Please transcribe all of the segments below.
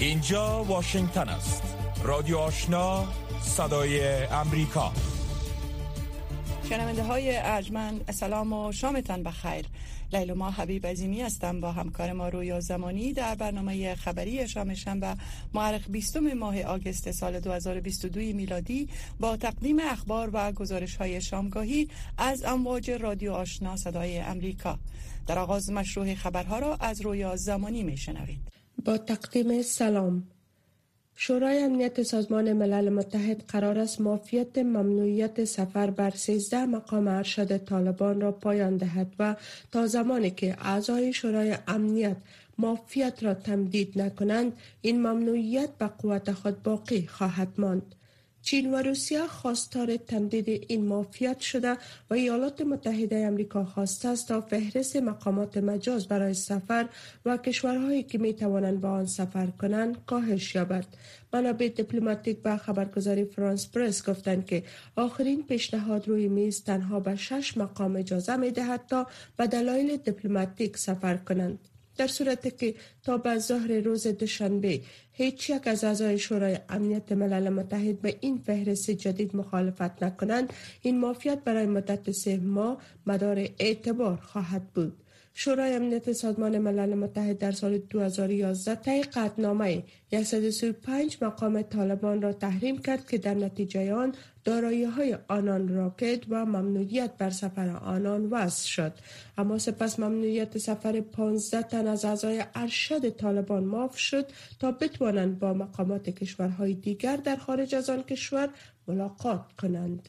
اینجا واشنگتن است. رادیو آشنا صدای امریکا. شنونده های ارجمند سلام و شامتان بخیر. لیلوما حبیب عظیمی هستم با همکار ما رویا زمانی در برنامه خبری شام شنبه معرخ 20 ماه آگست سال 2022 میلادی با تقدیم اخبار و گزارش های شامگاهی از امواج رادیو آشنا صدای امریکا. در آغاز مشروع خبرها را از رویا زمانی می شنوید با تقدیم سلام. شورای امنیت سازمان ملل متحد قرار است مافیت ممنوعیت سفر بر 13 مقام ارشد طالبان را پایان دهد و تا زمانی که اعضای شورای امنیت مافیت را تمدید نکنند این ممنوعیت به قوت خود باقی خواهد ماند. چین و روسیه خواستار تمدید این مافیات شده و ایالات متحده امریکا خواسته است تا فهرست مقامات مجاز برای سفر و کشورهایی که می توانند با آن سفر کنند کاهش یابد. منابع دیپلماتیک و خبرگزاری فرانس پرس گفتند که آخرین پیشنهاد روی میز تنها به شش مقام اجازه می دهد تا به دلایل دیپلماتیک سفر کنند. در صورتی که تا به ظهر روز دوشنبه هیچ یک از اعضای شورای امنیت ملل متحد به این فهرست جدید مخالفت نکنند این مافیات برای مدت سه ماه مدار اعتبار خواهد بود. شورای امنیت سازمان ملل متحد در سال 2011 طی قطعنامه 135 مقام طالبان را تحریم کرد که در نتیجه آن دارایی های آنان راکت و ممنوعیت بر سفر آنان وضع شد. اما سپس ممنوعیت سفر 15 تن از اعضای ارشد طالبان معاف شد تا بتوانند با مقامات کشورهای دیگر در خارج از آن کشور ملاقات کنند.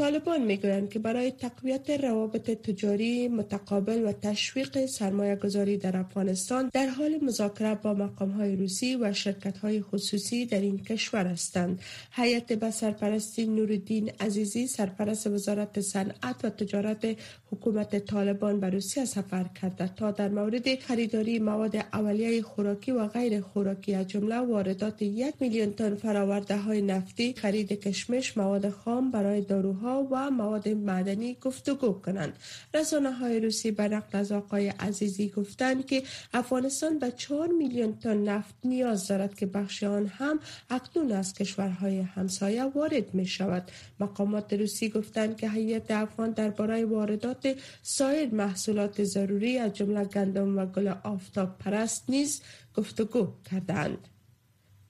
طالبان می‌گویند که برای تقویت روابط تجاری متقابل و تشویق سرمایه گذاری در افغانستان در حال مذاکره با مقام های روسی و شرکت های خصوصی در این کشور هستند. هیئت به سرپرستی نورالدین عزیزی سرپرست وزارت صنعت و تجارت حکومت طالبان به روسیه سفر کرده تا در مورد خریداری مواد اولیه خوراکی و غیر خوراکی از جمله واردات یک میلیون تن فراورده های نفتی خرید کشمش مواد خام برای داروها و مواد معدنی گفتگو کنند. رسانه های روسی به نقل از آقای عزیزی گفتند که افغانستان به 4 میلیون تن نفت نیاز دارد که بخش آن هم اکنون از کشورهای همسایه وارد می شود. مقامات روسی گفتند که هیئت افغان درباره واردات سایر محصولات ضروری از جمله گندم و گل آفتاب پرست نیز گفتگو کردند.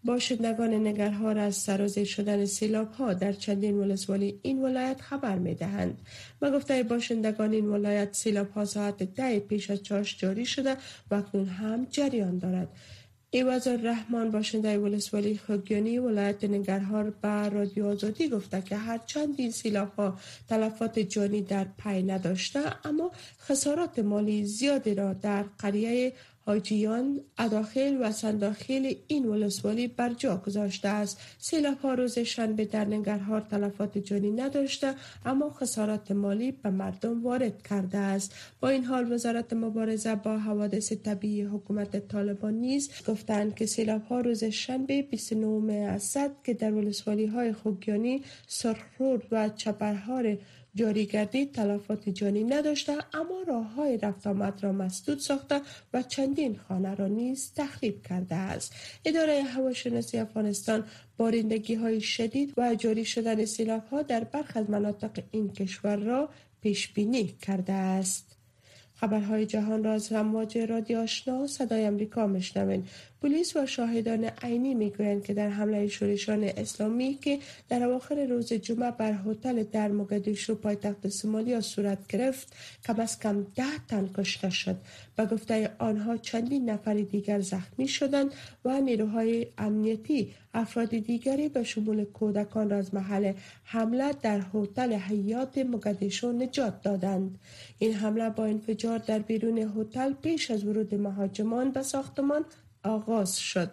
باشندگان نگرهار از سرازیر شدن سیلاب ها در چندین ولسوالی این ولایت خبر می دهند. و گفته باشندگان این ولایت سیلاب ها ساعت ده پیش از چاش جاری شده و اکنون هم جریان دارد. ایواز رحمان باشنده ولسوالی خگیانی ولایت نگرهار به رادیو آزادی گفته که هرچند این سیلاب ها تلفات جانی در پی نداشته اما خسارات مالی زیادی را در قریه حاجیان اداخل و سنداخل این ولسوالی بر جا گذاشته است. سیلاب ها روز شنبه در ننگرهار تلفات جانی نداشته اما خسارات مالی به مردم وارد کرده است. با این حال وزارت مبارزه با حوادث طبیعی حکومت طالبان نیز گفتند که سیلاب ها روز شنبه 29 اسد که در ولسوالی های خوگیانی سرخرود و چپرهار جاری گردید تلفات جانی نداشته اما راه های رفت آمد را مسدود ساخته و چندین خانه را نیز تخریب کرده است. اداره هواشناسی افغانستان بارندگی های شدید و جاری شدن سیلاب ها در برخی از مناطق این کشور را پیش بینی کرده است. خبرهای جهان را از امواج رادیو آشنا صدای امریکا مشنوین پلیس و شاهدان عینی می‌گویند که در حمله شورشان اسلامی که در اواخر روز جمعه بر هتل در موگادیشو پایتخت سومالیا صورت گرفت کم از کم ده تن کشته شد. و گفته آنها چندین نفر دیگر زخمی شدند و نیروهای امنیتی افراد دیگری به شمول کودکان را از محل حمله در هتل حیات موگادیشو نجات دادند. این حمله با انفجار در بیرون هتل پیش از ورود مهاجمان به ساختمان آغاز شد.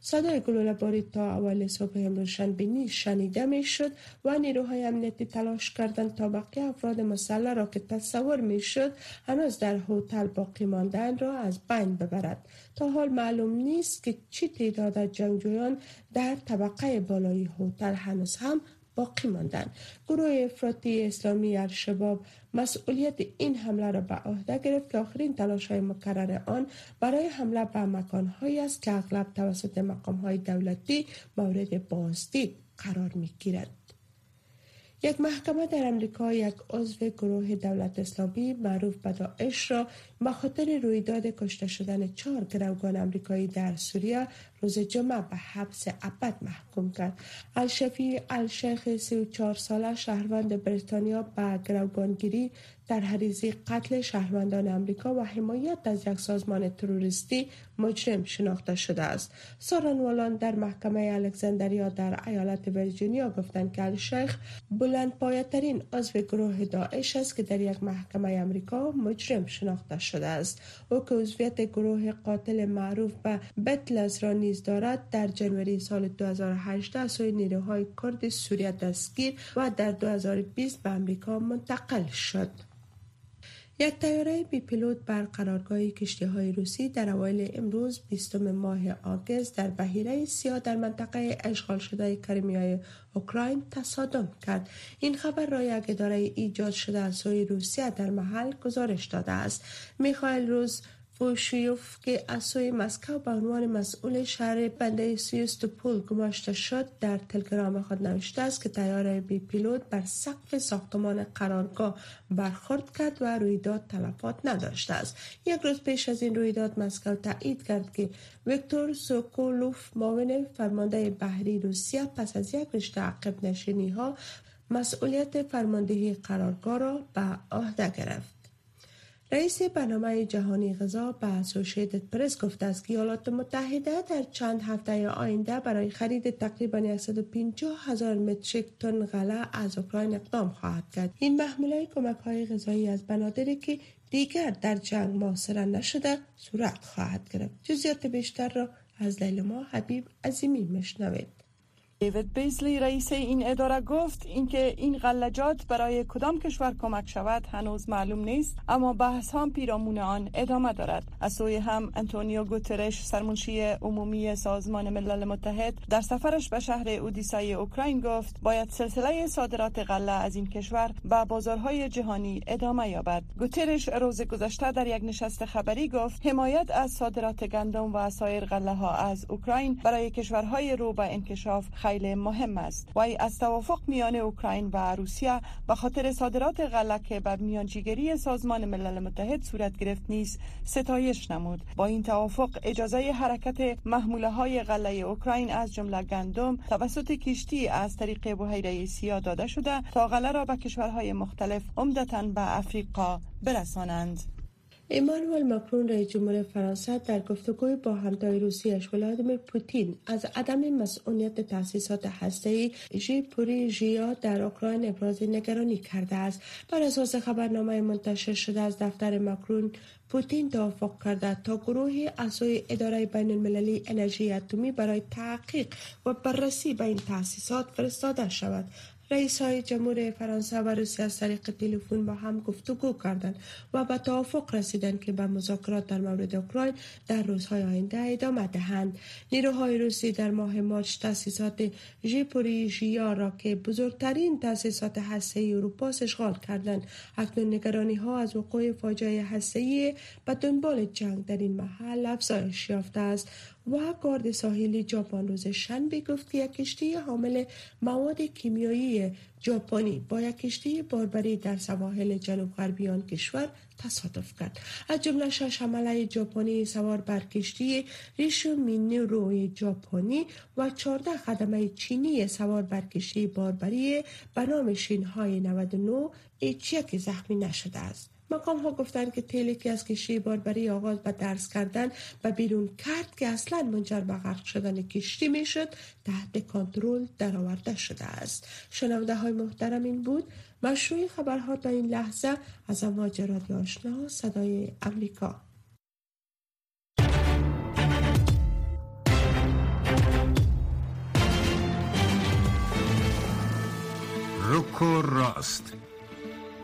صدای گلوله تا اول صبح امروز شنبه شنیده می شد و نیروهای امنیتی تلاش کردند تا بقیه افراد مسلح را که تصور می شد هنوز در هتل باقی ماندن را از بین ببرد. تا حال معلوم نیست که چی تعداد جنگجویان در طبقه بالای هتل هنوز هم باقی ماندند گروه افراطی اسلامی الشباب مسئولیت این حمله را به عهده گرفت که آخرین تلاش های مکرر آن برای حمله به مکانهایی است که اغلب توسط مقام های دولتی مورد بازدید قرار می گیرد. یک محکمه در امریکا یک عضو گروه دولت اسلامی معروف به داعش را به خاطر رویداد کشته شدن چهار گروگان امریکایی در سوریه روز جمعه به حبس ابد محکوم کرد. الشفی الشیخ 34 ساله شهروند بریتانیا به گروگانگیری در حریزی قتل شهروندان امریکا و حمایت از یک سازمان تروریستی مجرم شناخته شده است. سارانوالان در محکمه الکساندریا در ایالت ویرجینیا گفتند که الشیخ بلند پایترین عضو گروه داعش است که در یک محکمه امریکا مجرم شناخته شده است. او که عضویت گروه قاتل معروف به بتلز را نیز دارد در جنوری سال 2018 سوی نیروهای کرد سوریه دستگیر و در 2020 به امریکا منتقل شد. یک تیاره بی پیلوت بر قرارگاه کشتی های روسی در اوایل امروز 20 ماه آگست در بحیره سیاه در منطقه اشغال شده کریمیای اوکراین تصادم کرد. این خبر را یک اداره ایجاد شده از سوی روسیه در محل گزارش داده است. میخائیل روز بوشیوف که از مسکو به عنوان مسئول شهر بنده سیوستوپول گماشته شد در تلگرام خود نوشته است که تیاره بی پیلوت بر سقف ساختمان قرارگاه برخورد کرد و رویداد تلفات نداشته است. یک روز پیش از این رویداد مسکو تایید کرد که ویکتور سوکولوف معاون فرمانده بحری روسیه پس از یک رشته عقب نشینی ها مسئولیت فرماندهی قرارگاه را به عهده گرفت. رئیس برنامه جهانی غذا به اسوسییتد پرس گفته است که ایالات متحده در چند هفته آینده برای خرید تقریبا 150 هزار متریک تن غله از اوکراین اقدام خواهد کرد. این محموله کمک های غذایی از بنادری که دیگر در جنگ محاصره نشده صورت خواهد گرفت. جزئیات بیشتر را از لیلما حبیب عظیمی می‌شنوید دیوید بیزلی رئیس این اداره گفت اینکه این غله‌جات برای کدام کشور کمک شود هنوز معلوم نیست اما بحث هم پیرامون آن ادامه دارد. از سوی هم انتونیو گوترش سرمنشی عمومی سازمان ملل متحد در سفرش به شهر اودیسای اوکراین گفت باید سلسله صادرات غله از این کشور به بازارهای جهانی ادامه یابد. گوترش روز گذشته در یک نشست خبری گفت حمایت از صادرات گندم و سایر غله ها از اوکراین برای کشورهای رو به انکشاف خیلی مهم است. و از توافق میان اوکراین و روسیه به خاطر صادرات غله که به میانجیگری سازمان ملل متحد صورت گرفت نیز ستایش نمود. با این توافق اجازه حرکت محموله های غله اوکراین از جمله گندم توسط کشتی از طریق بحیره سیاه داده شده تا غله را به کشورهای مختلف عمدتا به افریقا برسانند. ایمانوئل ماکرون رئیس جمهور فرانسه در گفتگوی با همتای روسیش ولادیمیر پوتین از عدم مسئولیت تاسیسات هسته‌ای ژیپوری ژیا در اوکراین ابراز نگرانی کرده است. بر اساس خبرنامه منتشر شده از دفتر ماکرون پوتین توافق کرده تا گروهی از اداره بین المللی انرژی اتمی برای تحقیق و بررسی به این تاسیسات فرستاده شود. رئیس های جمهور فرانسه و روسیه از طریق تلفن با هم گفتگو کردند و به توافق رسیدند که به مذاکرات در مورد اوکراین در روزهای آینده ادامه دهند. نیروهای روسی در ماه مارچ تاسیسات ژیپوریژیا را که بزرگترین تاسیسات هسته‌ای اروپا اشغال کردند. اکنون نگرانی ها از وقوع فاجعه هسته‌ای به دنبال جنگ در این محل افزایش یافته است. و گارد ساحلی ژاپن روز شنبه گفت که یک کشتی حامل مواد کیمیایی ژاپنی با یک کشتی باربری در سواحل جنوب غربی آن کشور تصادف کرد. از جمله شش حمله ژاپنی سوار بر کشتی ریشو مینورو ژاپنی و چهارده خدمه چینی سوار بر کشتی باربری به نام شینهای 99 هیچ یک زخمی نشده است. مقام ها گفتند که تیلی که از کشتی باربری آغاز به درس کردن و بیرون کرد که اصلا منجر به غرق شدن کشتی می شد تحت کنترل درآورده شده است. شنونده های محترم این بود. مشروع خبرها تا این لحظه از امواج رادیو آشنا صدای امریکا. روکو راست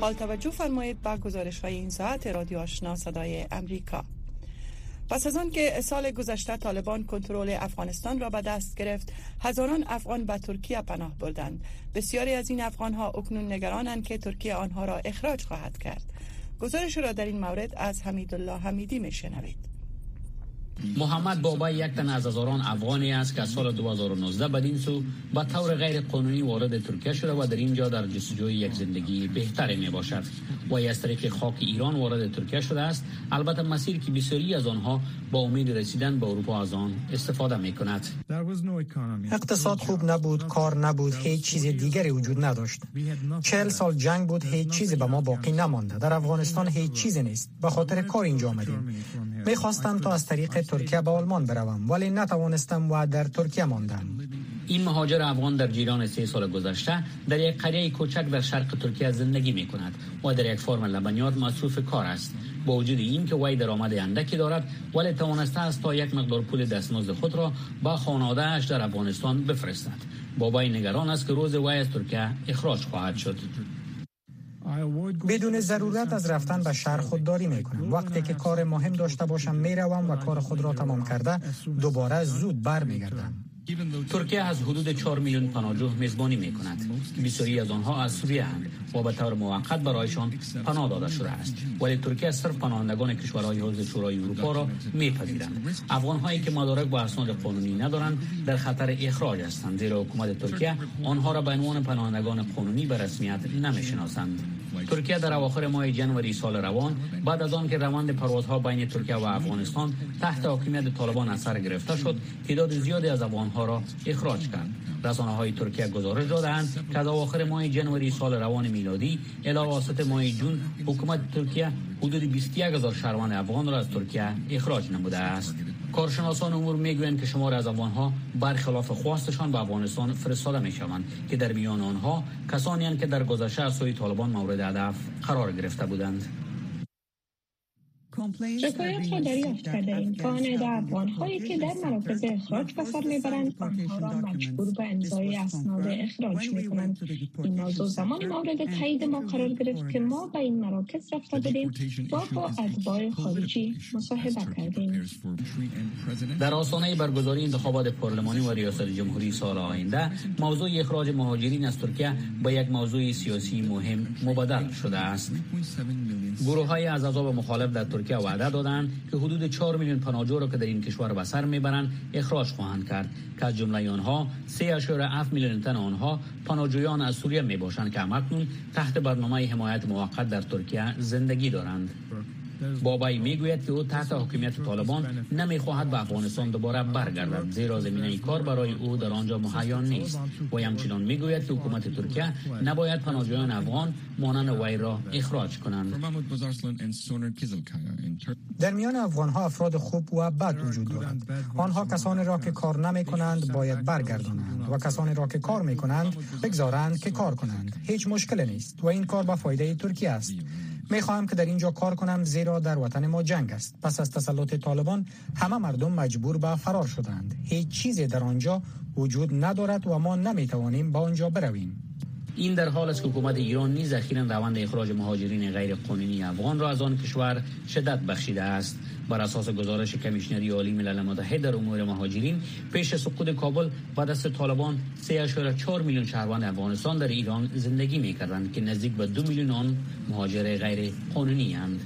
حال توجه فرمایید به گزارش های این ساعت رادیو آشنا صدای امریکا. پس از آن که سال گذشته طالبان کنترل افغانستان را به دست گرفت هزاران افغان به ترکیه پناه بردند. بسیاری از این افغان ها اکنون نگرانند که ترکیه آنها را اخراج خواهد کرد. گزارش را در این مورد از حمیدالله حمیدی میشنوید محمد بابا یک تن از هزاران افغانی است که از سال 2019 بدین سو به طور غیر قانونی وارد ترکیه شده و در اینجا در جستجوی یک زندگی بهتری می باشد. و از طریق خاک ایران وارد ترکیه شده است. البته مسیر که بسیاری از آنها با امید رسیدن به اروپا از آن استفاده می کند. اقتصاد خوب نبود کار نبود هیچ چیز دیگری وجود نداشت. چهل سال جنگ بود هیچ چیزی به ما باقی نمانده. در افغانستان هیچ چیزی نیست. به خاطر کار اینجا آمدیم. می‌خواستم تا از طریق ترکیه به آلمان بروم ولی نتوانستم و در ترکیه ماندم. این مهاجر افغان در جیران سه سال گذشته در یک قریه کوچک در شرق ترکیه زندگی می کند و در یک فرم لبنیات مصروف کار است. با وجود این که وی درآمد اندکی دارد ولی توانسته است تا یک مقدار پول دستمزد خود را با خانوادهاش در افغانستان بفرستد. بابای نگران است که روز وی از ترکیه اخراج خواهد شد. بدون ضرورت از رفتن به شهر خودداری می کنم وقتی که کار مهم داشته باشم می روم و کار خود را تمام کرده دوباره زود بر می گردم ترکیه از حدود 4 میلیون پناهجو میزبانی می کند بسیاری از آنها از سوریه هستند و به طور موقت برایشان پناه داده شده است. ولی ترکیه صرف پناهندگان کشورهای حوزه شورای اروپا را میپذیرند. افغان هایی که مدارک با اسناد قانونی ندارند در خطر اخراج هستند. زیرا حکومت ترکیه آنها را به عنوان پناهندگان قانونی به رسمیت نمی‌شناسند. ترکیه در اواخر ماه جنوری سال روان بعد از آن که روند پروازها بین ترکیه و افغانستان تحت حاکمیت طالبان اثر گرفته شد تعداد زیادی از افغانها را اخراج کرد. رسانه های ترکیه گزارش دادند که از اواخر ماه جنوری سال روان میلادی الی واسط ماه جون حکومت ترکیه حدود 21 هزار شهروند افغان را از ترکیه اخراج نموده است. کارشناسان امور می‌گویند که شمار از افغانها برخلاف خواستشان به افغانستان فرستاده می‌شوند که در میان آنها کسانی که در گذشته از سوی طالبان مورد هدف قرار گرفته بودند. شکایت را دریافت کرده ایم کانادا افغان هایی که در مراکز اخراج به سر می‌برند آنها را مجبور به امضای اسناد اخراج می کنند این موضوع زمان مورد تایید ما قرار گرفت که ما به این مراکز رفته بودیم و با اتباع خارجی مصاحبه کردیم. در آسانه برگزاری انتخابات پارلمانی و ریاست جمهوری سال آینده موضوع اخراج مهاجرین از ترکیه به یک موضوع سیاسی مهم مبادل شده است. گروه های از عذاب مخالف در ترکیه وعده دادند که حدود 4 میلیون پناهجو را که در این کشور به سر می‌برند اخراج خواهند کرد. که از جمله آنها 3.7 میلیون تن آنها پناهجویان از سوریه می باشند که همکنون تحت برنامه حمایت موقت در ترکیه زندگی دارند. بابایی می‌گوید که او تحت حکومت طالبان نمی‌خواهد به افغانستان دوباره برگردد زیرا زمینه کار برای او در آنجا مهیا نیست. و همچنان می‌گوید که حکومت ترکیه نباید پناهجویان افغان مانند وی را اخراج کنند. در میان افغان ها افراد خوب و بد وجود دارند. آنها کسانی را که کار نمی کنند باید برگردانند و کسانی را که کار می کنند بگذارند که کار کنند. هیچ مشکل نیست و این کار به فایده ترکیه است. می خواهم که در اینجا کار کنم زیرا در وطن ما جنگ است. پس از تسلط طالبان همه مردم مجبور به فرار شدند هیچ چیزی در آنجا وجود ندارد و ما نمی توانیم به آنجا برویم. این در حال است که حکومت ایران نیز اخیرا روند اخراج مهاجرین غیر قانونی افغان را از آن کشور شدت بخشیده است بر اساس گزارش کمیشنری عالی ملل متحد در امور مهاجرین پیش سقوط کابل و دست طالبان 3.4 میلیون شهروند افغانستان در ایران زندگی می کردند که نزدیک به دو میلیون آن مهاجر غیر قانونی اند.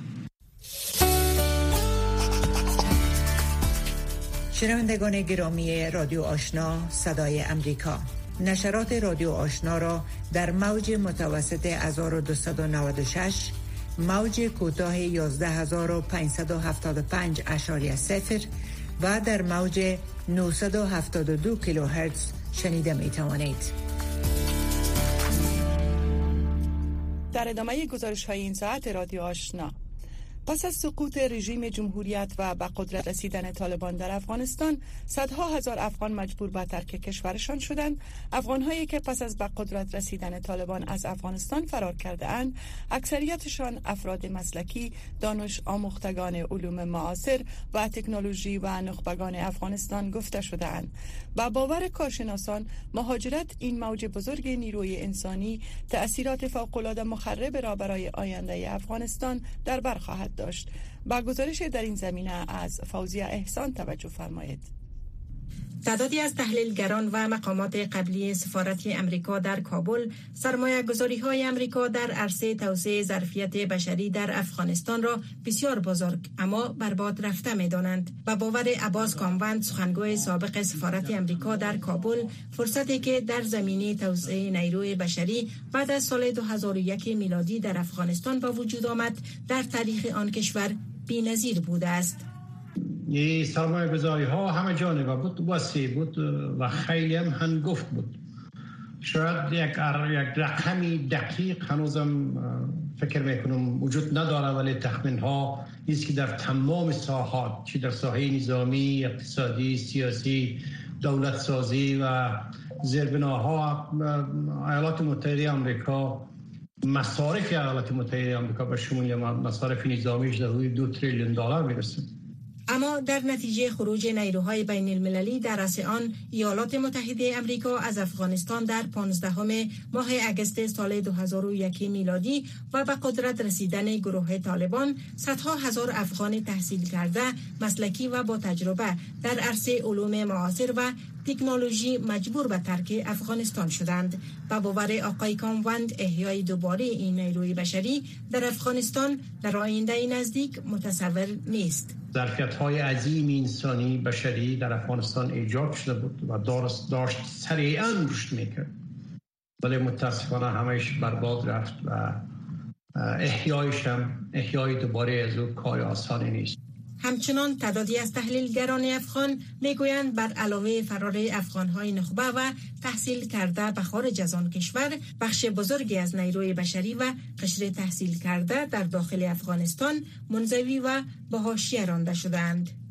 شنوندگان گرامی رادیو آشنا صدای امریکا نشرات رادیو آشنا را در موج متوسط 1296 موج کوتاه 11575 اشاری سفر و در موج 972 کیلوهرتز شنیده می توانید. در ادامه گزارش های این ساعت رادیو آشنا پس از سقوط رژیم جمهوریت و به قدرت رسیدن طالبان در افغانستان صدها هزار افغان مجبور به ترک کشورشان شدند. افغانهایی که پس از به قدرت رسیدن طالبان از افغانستان فرار کرده اند اکثریتشان افراد مسلکی دانش آموختگان علوم معاصر و تکنولوژی و نخبگان افغانستان گفته شده اند با باور کارشناسان مهاجرت این موج بزرگ نیروی انسانی تأثیرات فوقالعاده مخرب را برای آینده افغانستان در بر خواهد داشت. با گزارش در این زمینه از فوزیه احسان توجه فرمایید. تعدادی از تحلیلگران و مقامات قبلی سفارت امریکا در کابل سرمایه گذاری های امریکا در عرصه توسعه ظرفیت بشری در افغانستان را بسیار بزرگ اما برباد رفته می دانند. و باور عباس کاموند سخنگوی سابق سفارت امریکا در کابل فرصتی که در زمینه توسعه نیروی بشری بعد از سال 2001 میلادی در افغانستان با وجود آمد در تاریخ آن کشور بی‌نظیر بوده است. سرمایه گذاری ها همه جانبه بود وسیع بود و خیلی هم هنگفت بود. شاید یک, یک رقمی دقیق هنوزم فکر می‌کنم وجود نداره ولی تخمین ها نیست که در تمام ساحات چی در ساحه نظامی اقتصادی سیاسی دولت سازی و زیربناها ایالات متحده آمریکا مصارف ایالات متحده آمریکا به شمول مصارف نظامیش در حدود دو تریلیون دلار می‌رسه. اما در نتیجه خروج نیروهای بین المللی در رأس آن ایالات متحده امریکا از افغانستان در 15 ماه اگست سال 2001 میلادی و به قدرت رسیدن گروه طالبان صدها هزار افغان تحصیل کرده مسلکی و با تجربه در عرصه علوم معاصر و تکنولوژی مجبور به ترک افغانستان شدند. و باور آقای کاموند احیای دوباره این نیروی بشری در افغانستان در آینده نزدیک متصور نیست. ظرفیت های عظیم انسانی بشری در افغانستان ایجاد شده بود و داشت سریعا رشد می‌کرد. ولی متاسفانه همش برباد رفت و احیایش هم احیای دوباره از او کار آسانی نیست. همچنان تعدادی از تحلیلگران افغان می‌گویند بر علاوه فرار افغانهای نخبه و تحصیل کرده به خارج از آن کشور بخش بزرگی از نیروی بشری و قشر تحصیل کرده در داخل افغانستان منزوی و به حاشیه رانده شدند.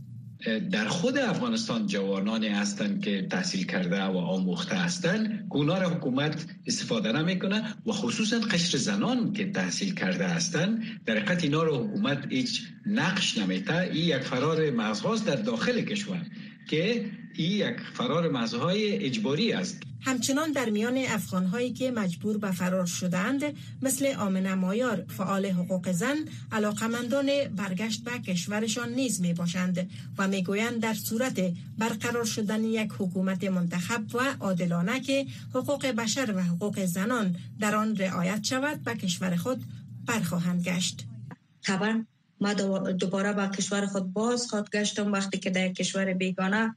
در خود افغانستان جوانانی هستند که تحصیل کرده و آموخته هستند. اونا را حکومت استفاده نمی‌کنه و خصوصا قشر زنان که تحصیل کرده هستند. در حقیقت اینا را حکومت هیچ نقش نمیته این یک فرار مغزهاست در داخل کشور. که این یک فرار مغزهای اجباری است همچنان در میان افغانهایی که مجبور به فرار شدند مثل آمنه مایار فعال حقوق زن علاقمندان برگشت به کشورشان نیز می باشند و می گویند در صورت برقرار شدن یک حکومت منتخب و عادلانه که حقوق بشر و حقوق زنان در آن رعایت شود به کشور خود برخواهند گشت. طبعا ما دوباره با کشور خود باز خود گشتم. وقتی که در کشور بیگانه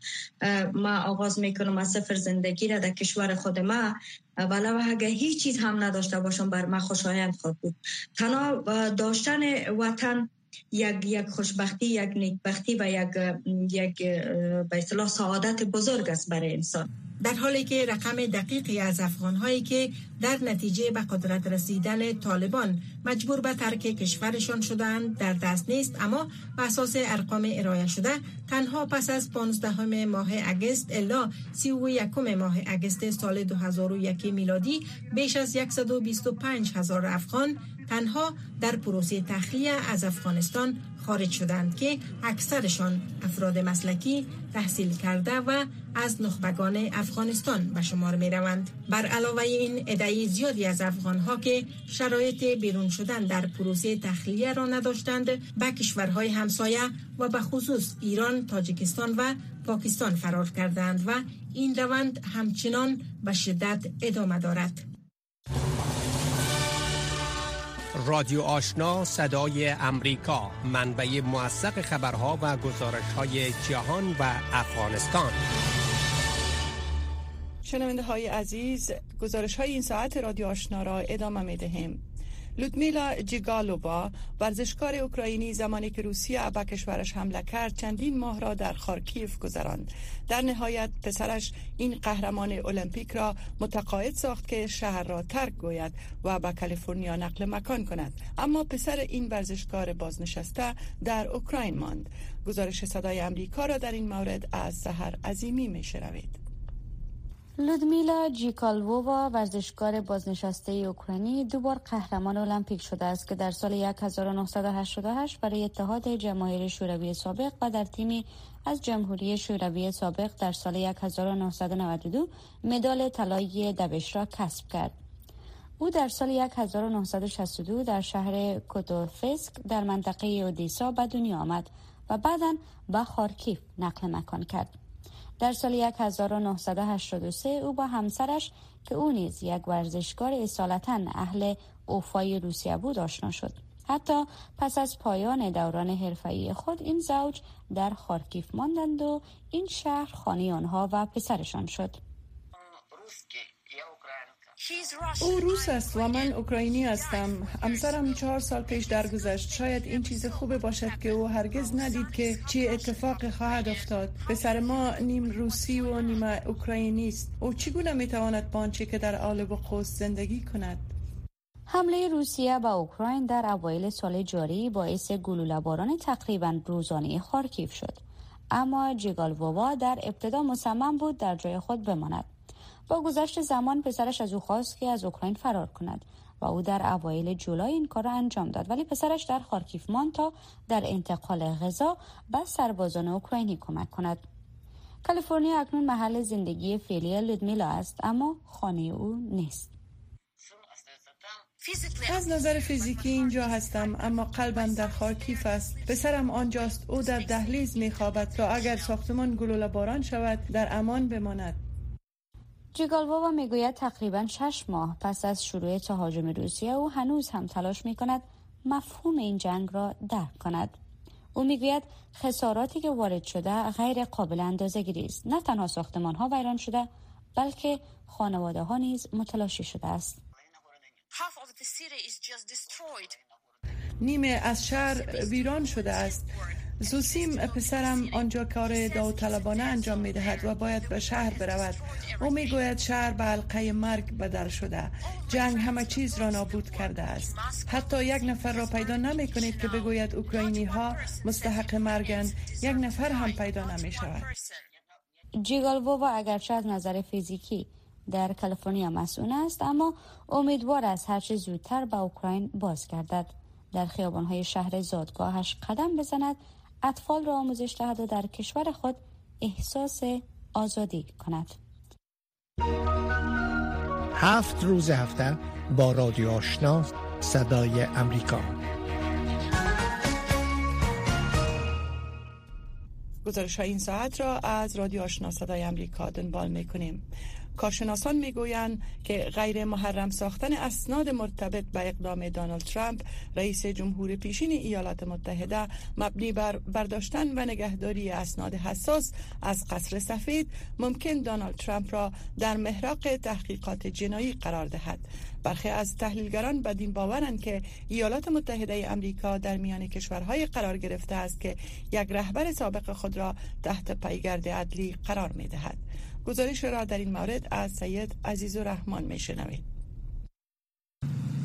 ما آغاز می‌کنم از سفر زندگی را در کشور خود ما. ولو اگر هیچ چیز هم نداشته باشم بر ما خوشایند خود بود. تنها داشتن وطن یک یک خوشبختی یک نیکبختی و یک یک به اصطلاح سعادت بزرگ است برای انسان. در حالی که رقم دقیقی از افغانهایی که در نتیجه به قدرت رسیدن طالبان مجبور به ترک کشورشان شدند در دست نیست. اما به اساس ارقام ارائه شده تنها پس از 15 ماه اگست الا 31 ماه اگست سال 2001 میلادی بیش از 125 هزار افغان تنها در پروسه تخلیه از افغانستان خارج شدند که اکثرشان افراد مسلکی تحصیل کرده و از نخبگان افغانستان به شمار می روند. بر علاوه این ادعای زیادی از افغان ها که شرایط بیرون شدن در پروسه تخلیه را نداشتند به کشورهای همسایه و به خصوص ایران، تاجیکستان و پاکستان فرار کردند و این روند همچنان به شدت ادامه دارد. رادیو آشنا صدای امریکا منبع موثق خبرها و گزارش های جهان و افغانستان. شنونده های عزیز گزارش های این ساعت رادیو آشنا را ادامه می دهیم لودمیلا جیگالوبا ورزشکار اوکراینی زمانی که روسیه به کشورش حمله کرد چندین ماه را در خارکیف گذراند. در نهایت پسرش این قهرمان المپیک را متقاعد ساخت که شهر را ترک گوید و به کالیفرنیا نقل مکان کند. اما پسر این ورزشکار بازنشسته در اوکراین ماند. گزارش صدای امریکا را در این مورد از سحر عظیمی می شنوید لودمیلا جیکالووا ورزشکار بازنشسته اوکراینی دوبار قهرمان المپیک شده است که در سال 1988 برای اتحاد جماهیر شوروی سابق و در تیمی از جمهوری شوروی سابق در سال 1992 مدال طلایی دوش را کسب کرد. او در سال 1962 در شهر کوتوفسک در منطقه اودیسا به دنیا آمد و بعدا به خارکیف نقل مکان کرد. در سال 1983 او با همسرش که او نیز یک ورزشکار اصالتا اهل اوفای روسیه بود آشنا شد. حتی پس از پایان دوران حرفه‌ای خود این زوج در خارکیف ماندند و این شهر خانه آنها و پسرشان شد. او روس است و من اوکراینی هستم. همسرم چهار سال پیش درگذشت. شاید این چیز خوبه باشد که او هرگز ندید که چی اتفاق خواهد افتاد. پسر ما نیم روسی و نیم اوکراینی است. او چگونه می‌تواند با آنچه که در آلب و قوس زندگی کند؟ حمله روسیه به اوکراین در اوایل سال جاری باعث گلوله باران تقریبا روزانه خارکیف شد. اما جیگالووا در ابتدا مصمم بود در جای خود بماند. با گذشت زمان پسرش از او خواست که از اوکراین فرار کند و او در اوایل جولای این کار را انجام داد. ولی پسرش در خارکیف مان تا در انتقال غذا به سربازان اوکراینی کمک کند. کالیفرنیا اکنون محل زندگی فعلی لودمیلا است اما خانه او نیست. از نظر فیزیکی اینجا هستم اما قلبم در خارکیف است. پسرم آنجاست او در دهلیز میخوابد تا اگر ساختمان گلوله باران شود در امان بماند. جیگالووا می‌گوید تقریبا شش ماه پس از شروع تهاجم روسیه او هنوز هم تلاش می کند مفهوم این جنگ را درک کند. او می‌گوید خساراتی که وارد شده غیر قابل اندازه گیری است. نه تنها ساختمان ها ویران شده بلکه خانواده ها نیز متلاشی شده است. نیمه از شهر ویران شده است زوسیم پسرم آنجا کار داوطلبانه انجام می دهد و باید به شهر برود. او می گوید شهر به حلقه مرگ بدر شده. جنگ همه چیز را نابود کرده است. حتی یک نفر را پیدا نمی کنید که بگوید اوکراینی ها مستحق مرگند یک نفر هم پیدا نمی شود و اگرچه از نظر فیزیکی در کالیفرنیا مسئول است اما امیدوار است هرچه زودتر به اوکراین باز گردد در خیابانهای شهر زادگاهش قدم بزند اطفال را آموزش دهد و در کشور خود احساس آزادی کند. هفت روز هفته با رادیو آشنا صدای امریکا. گزارش این ساعت را از رادیو آشنا صدای امریکا دنبال می کنیم کارشناسان می‌گویند که غیر محرم ساختن اسناد مرتبط به اقدام دونالد ترامپ رئیس جمهور پیشین ایالات متحده مبنی بر برداشتن و نگهداری اسناد حساس از قصر سفید ممکن دونالد ترامپ را در محراق تحقیقات جنایی قرار دهد برخی از تحلیلگران بدین باورند که ایالات متحده امریکا در میان کشورهای قرار گرفته است که یک رهبر سابق خود را تحت پیگرد عدلی قرار می دهد. گزارش را در این مورد از سید عزیز و رحمان می شنوید.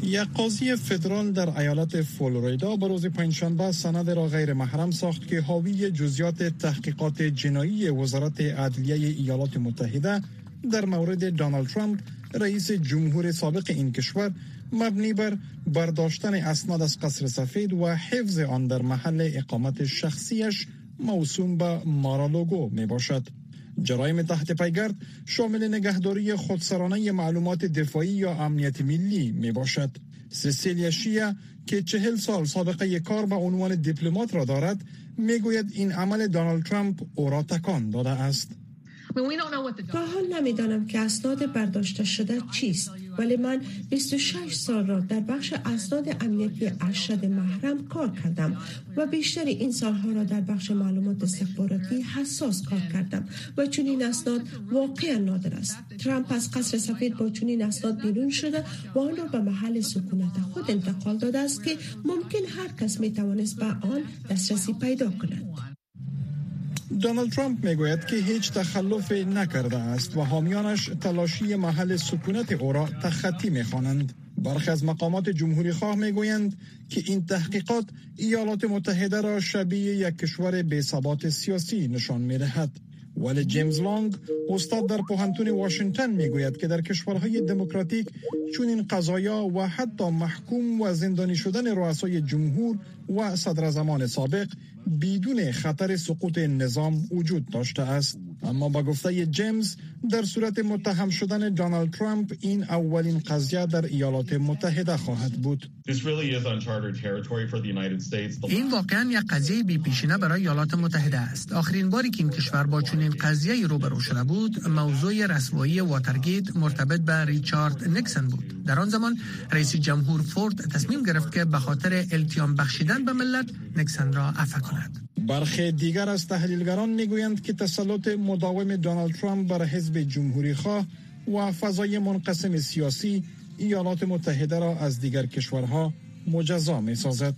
یک قاضی فدرال در ایالت فلوریدا به روز پنجشنبه سند را غیر محرم ساخت که حاوی جزیات تحقیقات جنایی وزارت عدلیه ایالات متحده در مورد دونالد ترامپ رئیس جمهور سابق این کشور مبنی بر برداشتن اسناد از قصر سفید و حفظ آن در محل اقامت شخصیش موسوم به مارالوگو می باشد. جرایم تحت پیگرد شامل نگهداری خودسرانه معلومات دفاعی یا امنیت ملی می باشد. سسیلیا شیا که چهل سال سابقه کار به عنوان دیپلمات را دارد می‌گوید این عمل دونالد ترامپ او را تکان داده است. تا حال نمی‌دانم که اسناد برداشته شده چیست ولی من 26 سال را در بخش اسناد امنیتی ارشد محرم کار کردم و بیشتر این سالها را در بخش معلومات استخباراتی حساس کار کردم و چون این اسناد واقعا نادر است. ترامپ از قصر سفید با چنین اسناد بیرون شده و آن را به محل سکونت خود انتقال داده است که ممکن هر کس می توانست به آن دسترسی پیدا کند. دونالد ترامپ می‌گوید که هیچ تخلف نکرده است و حامیانش تلاشی محل سکونت او را تخطی می‌خوانند. برخی از مقامات جمهوری خواه می‌گویند که این تحقیقات ایالات متحده را شبیه یک کشور بی ثبات سیاسی نشان می‌دهد. ولی جیمز لانگ استاد در پوهنتون واشنگتن می‌گوید که در کشورهای دموکراتیک چون این قضایا و حتی محکوم و زندانی شدن رؤسای جمهور و صدر زمان سابق بدون خطر سقوط نظام وجود داشته است. اما با گفته جیمز در صورت متهم شدن دونالد ترامپ این اولین قضیه در ایالات متحده خواهد بود. این واقعا یک قضیه بی پیشینه برای ایالات متحده است. آخرین باری که این کشور با چنین قضیه روبرو شده بود موضوع رسوایی واترگیت مرتبط به ریچارد نیکسن بود. در آن زمان رئیس جمهور فورد تصمیم گرفت که به خاطر التیام بخشیدن به ملت نیکسن را عفو کند برخی دیگر از تحلیلگران می‌گویند که تسلط مداوم دونالد ترامپ بر حزب جمهوری خواه و فضای منقسم سیاسی ایالات متحده را از دیگر کشورها مجزا می سازد.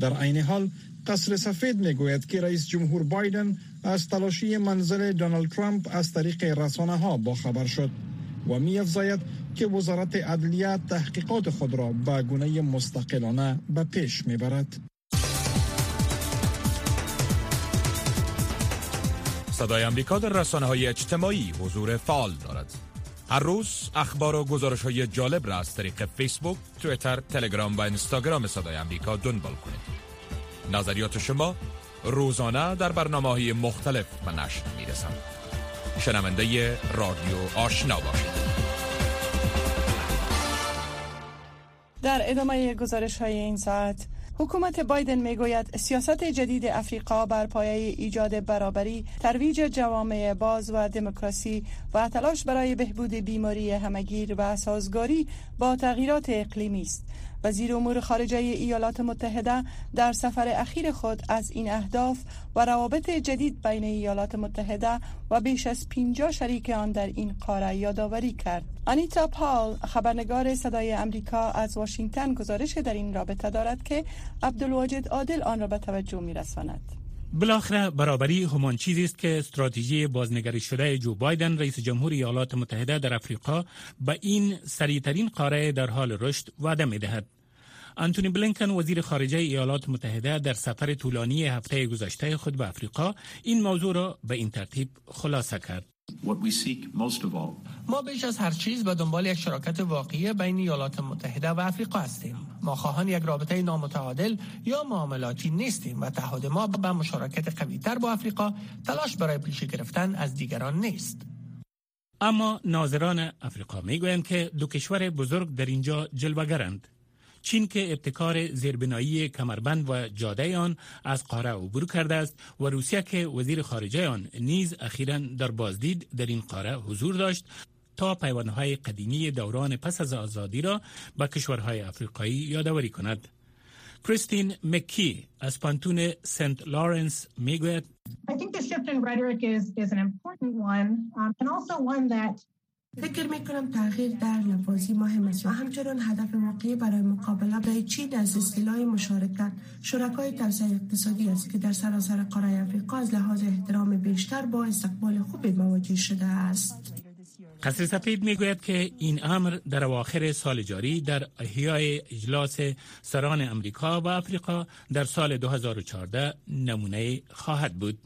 در عین حال قصر سفید می گوید که رئیس جمهور بایدن از تلاشی منزل دونالد ترامپ از طریق رسانه ها با خبر شد و می که وزارت عدلیه تحقیقات خود را به گونه مستقلانه به پیش می برد. صدای امریکا در رسانه های اجتماعی حضور فعال دارد. هر روز اخبار و گزارش های جالب را از طریق فیسبوک، تویتر، تلگرام و اینستاگرام صدای امریکا دنبال کنید. نظریات شما روزانه در برنامه های مختلف به نشر می رسند. شنونده رادیو آشنا باشید. در ادامه گزارش های این ساعت حکومت بایدن می‌گوید سیاست جدید افریقا بر پایه ایجاد برابری، ترویج جوامع باز و دموکراسی و تلاش برای بهبود بیماری همگیر و سازگاری با تغییرات اقلیمی است. وزیر امور خارجه ایالات متحده در سفر اخیر خود از این اهداف و روابط جدید بین ایالات متحده و بیش از 50 شریک آن در این قاره یادآوری کرد. آنیتا پال خبرنگار صدای امریکا از واشنگتن گزارش در این رابطه دارد که عبدالواجد عادل آن را به توجه می رساند. بالاخره برابری همان چیزی است که استراتژی بازنگری شده جو بایدن رئیس جمهور ایالات متحده در افریقا به این سریعترین قاره در حال رشد وعده می دهد. انتونی بلینکن وزیر خارجه ایالات متحده در سفر طولانی هفته گذشته خود به افریقا این موضوع را به این ترتیب خلاصه کرد. ما بیش از هر چیز به دنبال یک شراکت واقعی بین ایالات متحده و افریقا هستیم. ما خواهان یک رابطه نامتعادل یا معاملاتی نیستیم و تعهد ما به مشارکت قویتر با افریقا تلاش برای پیشی گرفتن از دیگران نیست. اما ناظران افریقا می‌گویند که دو کشور بزرگ در اینجا جلوگرند. چین که ابتکار زیربنایی کمربند و جاده آن از قاره عبور کرده است و روسیه که وزیر خارجه آن نیز اخیرا در بازدید در این قاره حضور داشت تا پیوندهای قدیمی دوران پس از آزادی را به کشورهای افریقایی یادآوری کند. کریستین مکی از پانتون سنت لارنس می‌گوید فکر می کنم تغییر در لفاظی مهم است و همچنان هدف واقعی برای مقابله با چین از اصطلاح مشارکت شرکای توسعه اقتصادی است که در سراسر قاره افریقا از لحاظ احترام بیشتر با استقبال خوبی مواجه شده است. قصر سفید می‌گوید که این امر در اواخر سال جاری در احیای اجلاس سران امریکا و افریقا در سال 2014 نمونه خواهد بود.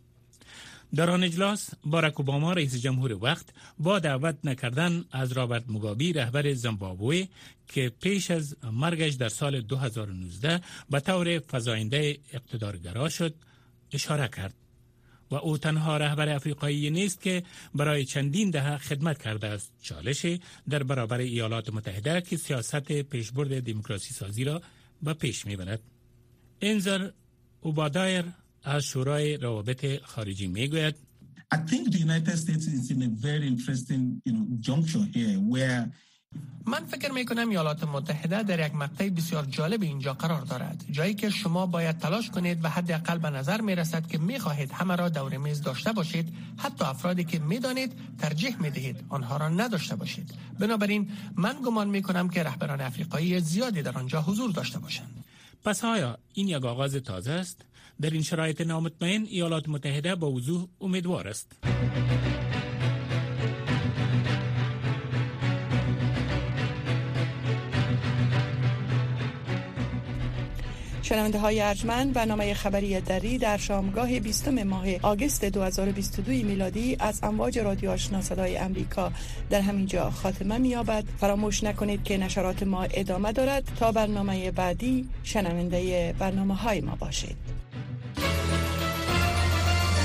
در آن اجلاس باراک اوباما رئیس جمهور وقت با دعوت نکردن از رابرت موگابی رهبر زیمبابوه که پیش از مرگش در سال 2019 به طور فزاینده اقتدارگرا شد اشاره کرد. و او تنها رهبر افریقایی نیست که برای چندین دهه خدمت کرده است. چالش در برابر ایالات متحده که سیاست پیشبرد دموکراسی سازی را به پیش می‌برد. انزر اوبادایر از شورای روابط خارجی می‌گوید. I think the United States is in a very interesting you know, juncture here where من فکر می کنم ایالات متحده در یک مقطع بسیار جالب اینجا قرار دارد. جایی که شما باید تلاش کنید و حداقل به نظر می رسد که می خواهید همه را دور میز داشته باشید. حتی افرادی که می دانید ترجیح می دهید آنها را نداشته باشید. بنابراین من گمان می کنم که رهبران افریقایی زیادی در آنجا حضور داشته باشند. پس آیا این یک آغاز تازه است؟ در این شرایط نامطمئن ایالات متحده با وضوح امیدوار است. شنونده های ارجمند برنامه خبری دری در شامگاه 20 ماه آگست 2022 میلادی از امواج رادیو آشنا صدای امریکا. در همینجا خاتمه میابد فراموش نکنید که نشرات ما ادامه دارد. تا برنامه بعدی شنونده برنامه های ما باشید.